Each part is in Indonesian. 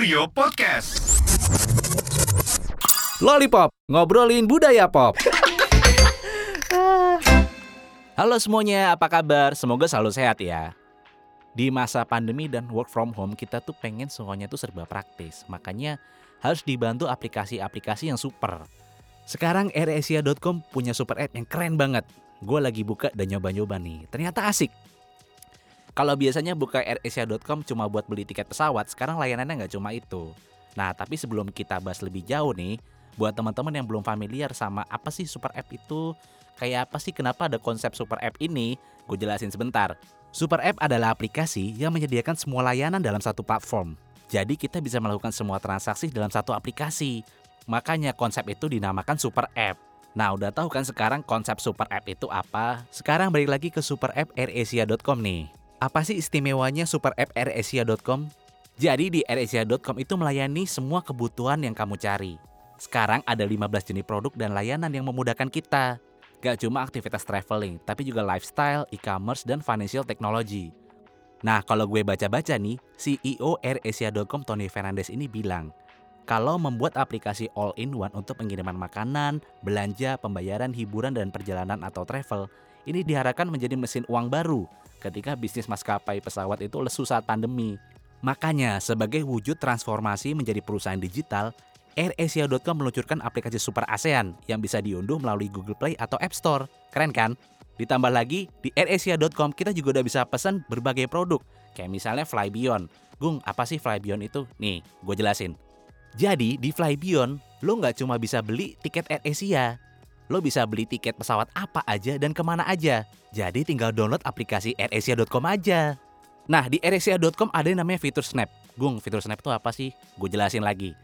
Kurio Podcast. Lollipop, ngobrolin budaya pop. Halo semuanya, apa kabar? Semoga selalu sehat ya. Di masa pandemi dan work from home, kita tuh pengen semuanya tuh serba praktis. Makanya harus dibantu aplikasi-aplikasi yang super. Sekarang AirAsia.com punya super app yang keren banget. Gue lagi buka dan nyoba-nyoba nih. Ternyata asik. Kalau biasanya buka AirAsia.com cuma buat beli tiket pesawat, sekarang layanannya nggak cuma itu. Nah, tapi sebelum kita bahas lebih jauh nih, buat teman-teman yang belum familiar sama apa sih super app itu, kayak apa sih kenapa ada konsep super app ini, gue jelasin sebentar. Super app adalah aplikasi yang menyediakan semua layanan dalam satu platform. Jadi kita bisa melakukan semua transaksi dalam satu aplikasi. Makanya konsep itu dinamakan super app. Nah, udah tahu kan sekarang konsep super app itu apa? Sekarang balik lagi ke super app airasia.com nih. Apa sih istimewanya super app airasia.com? Jadi di airasia.com itu melayani semua kebutuhan yang kamu cari. Sekarang ada 15 jenis produk dan layanan yang memudahkan kita. Gak cuma aktivitas traveling, tapi juga lifestyle, e-commerce, dan financial technology. Nah, kalau gue baca-baca nih, CEO AirAsia.com Tony Fernandez ini bilang, kalau membuat aplikasi all-in-one untuk pengiriman makanan, belanja, pembayaran, hiburan, dan perjalanan atau travel, ini diharapkan menjadi mesin uang baru ketika bisnis maskapai pesawat itu lesu saat pandemi. Makanya, sebagai wujud transformasi menjadi perusahaan digital, AirAsia.com meluncurkan aplikasi Super ASEAN yang bisa diunduh melalui Google Play atau App Store. Keren kan? Ditambah lagi, di AirAsia.com kita juga udah bisa pesan berbagai produk, kayak misalnya Flybion. Gung, apa sih Flybion itu? Nih, gue jelasin. Jadi, di Flybion, lo nggak cuma bisa beli tiket AirAsia, lo bisa beli tiket pesawat apa aja dan ke mana aja. Jadi tinggal download aplikasi airasia.com aja. Nah, di airasia.com ada yang namanya fitur Snap. Gung, fitur Snap itu apa sih? Gue jelasin lagi.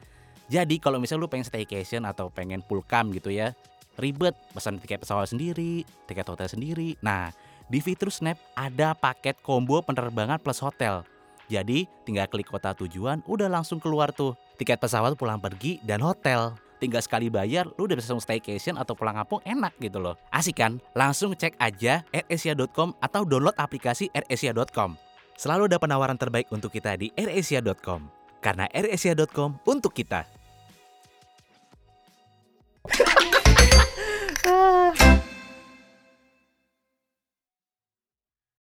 Jadi kalau misalnya lu pengen staycation atau pengen pulkam gitu ya, ribet pesan tiket pesawat sendiri, tiket hotel sendiri. Nah, di fitur Snap ada paket combo penerbangan plus hotel. Jadi tinggal klik kota tujuan, udah langsung keluar tuh tiket pesawat pulang pergi dan hotel tinggal sekali bayar lu udah bisa langsung staycation atau pulang kampung enak gitu loh. Asik kan? Langsung cek aja airasia.com atau download aplikasi airasia.com. Selalu ada penawaran terbaik untuk kita di airasia.com. Karena airasia.com untuk kita.